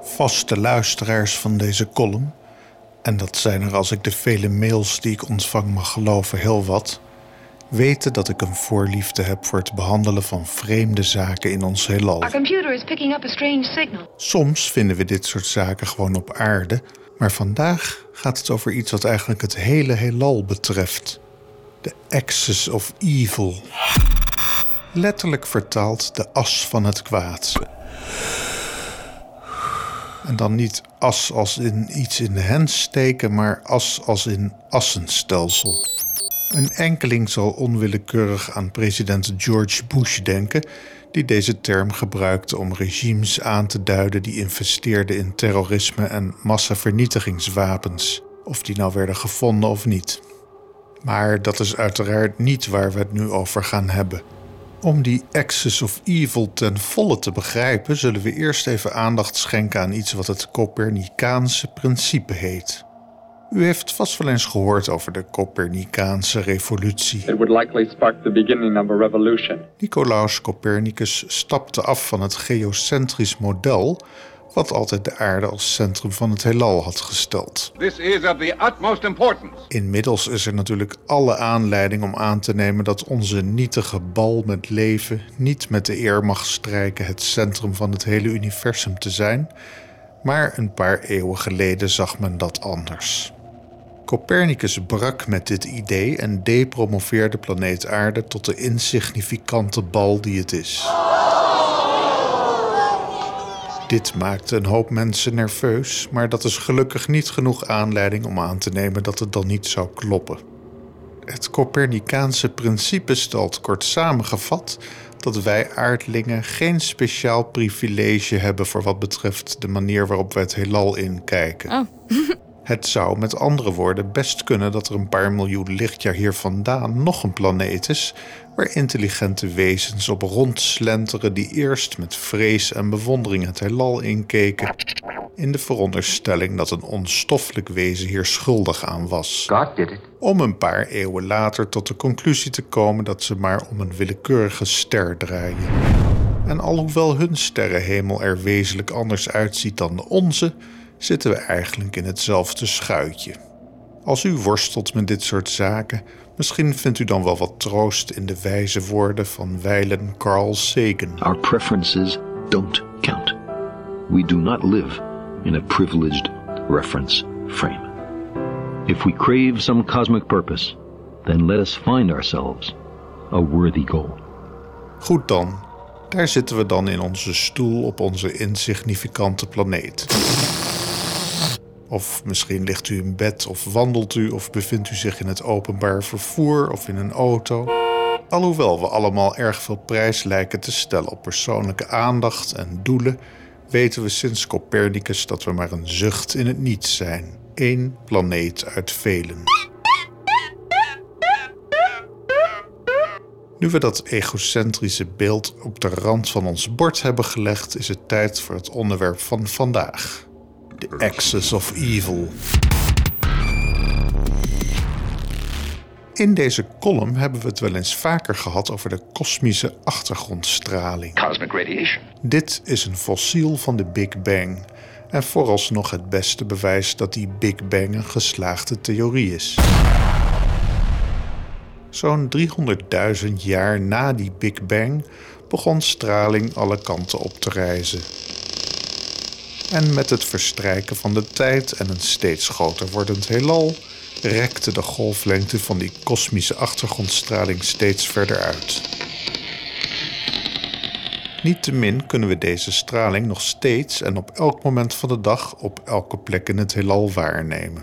Vaste luisteraars van deze column, en dat zijn er als ik de vele mails die ik ontvang mag geloven heel wat, weten dat ik een voorliefde heb voor het behandelen van vreemde zaken in ons heelal. Soms vinden we dit soort zaken gewoon op aarde, maar vandaag gaat het over iets wat eigenlijk het hele heelal betreft. De axis of evil. Letterlijk vertaald de as van het kwaad. En dan niet as als in iets in de hens steken, maar as als in assenstelsel. Een enkeling zal onwillekeurig aan president George Bush denken, die deze term gebruikte om regimes aan te duiden die investeerden in terrorisme en massavernietigingswapens, of die nou werden gevonden of niet. Maar dat is uiteraard niet waar we het nu over gaan hebben. Om die axis of evil ten volle te begrijpen, zullen we eerst even aandacht schenken aan iets wat het Copernicaanse principe heet. U heeft vast wel eens gehoord over de Copernicaanse revolutie. It would likely spark the beginning of a revolution. Nicolaus Copernicus stapte af van het geocentrisch model, wat altijd de aarde als centrum van het heelal had gesteld. This is of the utmost importance. Inmiddels is er natuurlijk alle aanleiding om aan te nemen dat onze nietige bal met leven niet met de eer mag strijken het centrum van het hele universum te zijn, maar een paar eeuwen geleden zag men dat anders. Copernicus brak met dit idee en depromoveerde planeet Aarde tot de insignificante bal die het is. Dit maakte een hoop mensen nerveus, maar dat is gelukkig niet genoeg aanleiding om aan te nemen dat het dan niet zou kloppen. Het Copernicaanse principe stelt kort samengevat dat wij aardlingen geen speciaal privilege hebben voor wat betreft de manier waarop wij het heelal inkijken. Oh. Het zou met andere woorden best kunnen dat er een paar miljoen lichtjaar hier vandaan nog een planeet is waar intelligente wezens op rondslenteren die eerst met vrees en bewondering het heelal inkeken, in de veronderstelling dat een onstoffelijk wezen hier schuldig aan was. Om een paar eeuwen later tot de conclusie te komen dat ze maar om een willekeurige ster draaien. En alhoewel hun sterrenhemel er wezenlijk anders uitziet dan de onze, zitten we eigenlijk in hetzelfde schuitje. Als u worstelt met dit soort zaken, misschien vindt u dan wel wat troost in de wijze woorden van wijlen Carl Sagan. Our preferences don't count. We do not live in a privileged reference frame. If we crave some cosmic purpose, then let us find ourselves a worthy goal. Goed dan, daar zitten we dan in onze stoel op onze insignificante planeet. Of misschien ligt u in bed of wandelt u of bevindt u zich in het openbaar vervoer of in een auto. Alhoewel we allemaal erg veel prijs lijken te stellen op persoonlijke aandacht en doelen, weten we sinds Copernicus dat we maar een zucht in het niets zijn. Eén planeet uit velen. Nu we dat egocentrische beeld op de rand van ons bord hebben gelegd, is het tijd voor het onderwerp van vandaag: de Axis of Evil. In deze column hebben we het wel eens vaker gehad over de kosmische achtergrondstraling. Cosmic radiation. Dit is een fossiel van de Big Bang. En vooralsnog het beste bewijs dat die Big Bang een geslaagde theorie is. Zo'n 300.000 jaar na die Big Bang begon straling alle kanten op te reizen. En met het verstrijken van de tijd en een steeds groter wordend heelal rekte de golflengte van die kosmische achtergrondstraling steeds verder uit. Niettemin kunnen we deze straling nog steeds en op elk moment van de dag op elke plek in het heelal waarnemen.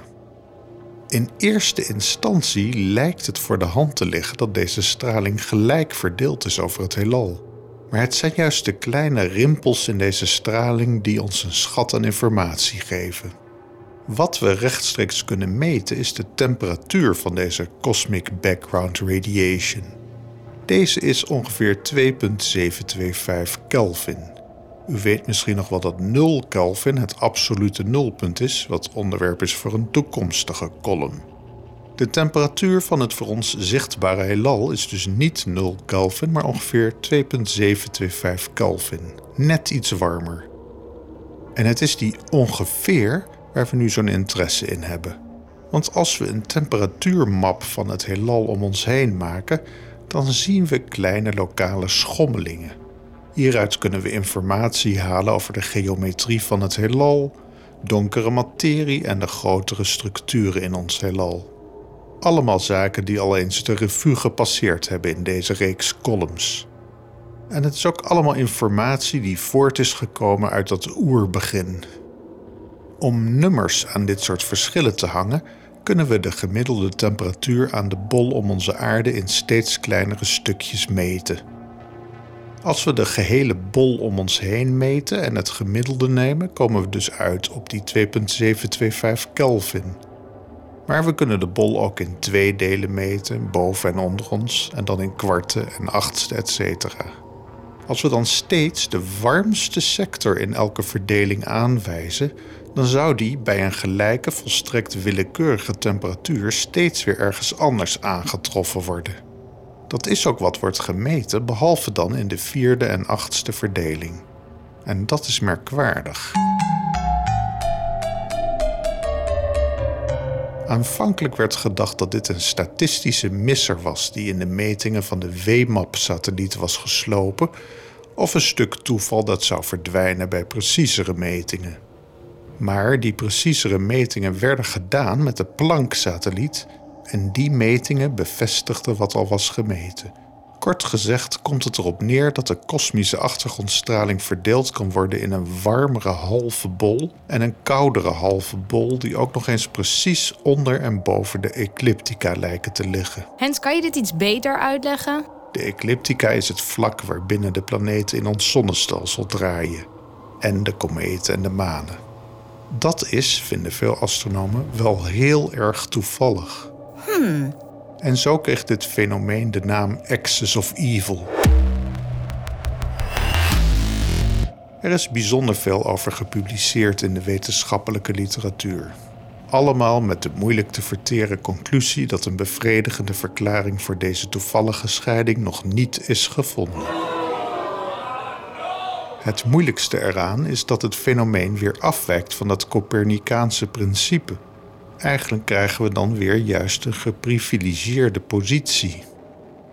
In eerste instantie lijkt het voor de hand te liggen dat deze straling gelijk verdeeld is over het heelal. Maar het zijn juist de kleine rimpels in deze straling die ons een schat aan informatie geven. Wat we rechtstreeks kunnen meten is de temperatuur van deze cosmic background radiation. Deze is ongeveer 2,725 Kelvin. U weet misschien nog wel dat 0 Kelvin het absolute nulpunt is, wat onderwerp is voor een toekomstige column. De temperatuur van het voor ons zichtbare heelal is dus niet 0 Kelvin, maar ongeveer 2,725 Kelvin. Net iets warmer. En het is die ongeveer waar we nu zo'n interesse in hebben. Want als we een temperatuurmap van het heelal om ons heen maken, dan zien we kleine lokale schommelingen. Hieruit kunnen we informatie halen over de geometrie van het heelal, donkere materie en de grotere structuren in ons heelal. Allemaal zaken die al eens de revue gepasseerd hebben in deze reeks columns. En het is ook allemaal informatie die voort is gekomen uit dat oerbegin. Om nummers aan dit soort verschillen te hangen, kunnen we de gemiddelde temperatuur aan de bol om onze aarde in steeds kleinere stukjes meten. Als we de gehele bol om ons heen meten en het gemiddelde nemen, komen we dus uit op die 2,725 Kelvin. Maar we kunnen de bol ook in twee delen meten, boven en onder ons, en dan in kwarten en achtste, etc. Als we dan steeds de warmste sector in elke verdeling aanwijzen, dan zou die bij een gelijke volstrekt willekeurige temperatuur steeds weer ergens anders aangetroffen worden. Dat is ook wat wordt gemeten, behalve dan in de vierde en achtste verdeling. En dat is merkwaardig. Aanvankelijk werd gedacht dat dit een statistische misser was die in de metingen van de WMAP-satelliet was geslopen, of een stuk toeval dat zou verdwijnen bij preciezere metingen. Maar die preciezere metingen werden gedaan met de Planck-satelliet en die metingen bevestigden wat al was gemeten. Kort gezegd komt het erop neer dat de kosmische achtergrondstraling verdeeld kan worden in een warmere halve bol en een koudere halve bol die ook nog eens precies onder en boven de ecliptica lijken te liggen. Hens, kan je dit iets beter uitleggen? De ecliptica is het vlak waarbinnen de planeten in ons zonnestelsel draaien en de kometen en de manen. Dat is, vinden veel astronomen, wel heel erg toevallig. Hmm. En zo kreeg dit fenomeen de naam Axis of Evil. Er is bijzonder veel over gepubliceerd in de wetenschappelijke literatuur. Allemaal met de moeilijk te verteren conclusie dat een bevredigende verklaring voor deze toevallige scheiding nog niet is gevonden. Het moeilijkste eraan is dat het fenomeen weer afwijkt van dat Copernicaanse principe. Eigenlijk krijgen we dan weer juist een geprivilegieerde positie.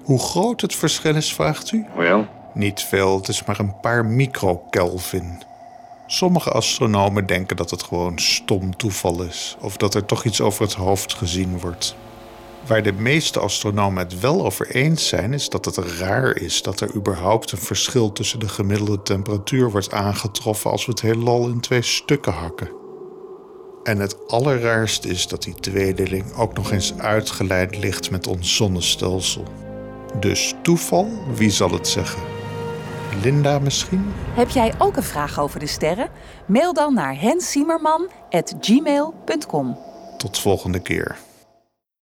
Hoe groot het verschil is, vraagt u? Niet veel, het is maar een paar microkelvin. Sommige astronomen denken dat het gewoon stom toeval is, of dat er toch iets over het hoofd gezien wordt. Waar de meeste astronomen het wel over eens zijn, is dat het raar is dat er überhaupt een verschil tussen de gemiddelde temperatuur wordt aangetroffen als we het heelal in twee stukken hakken. En het allerraarste is dat die tweedeling ook nog eens uitgeleid ligt met ons zonnestelsel. Dus toeval, wie zal het zeggen? Linda misschien? Heb jij ook een vraag over de sterren? Mail dan naar hensiemerman.gmail.com. Tot volgende keer.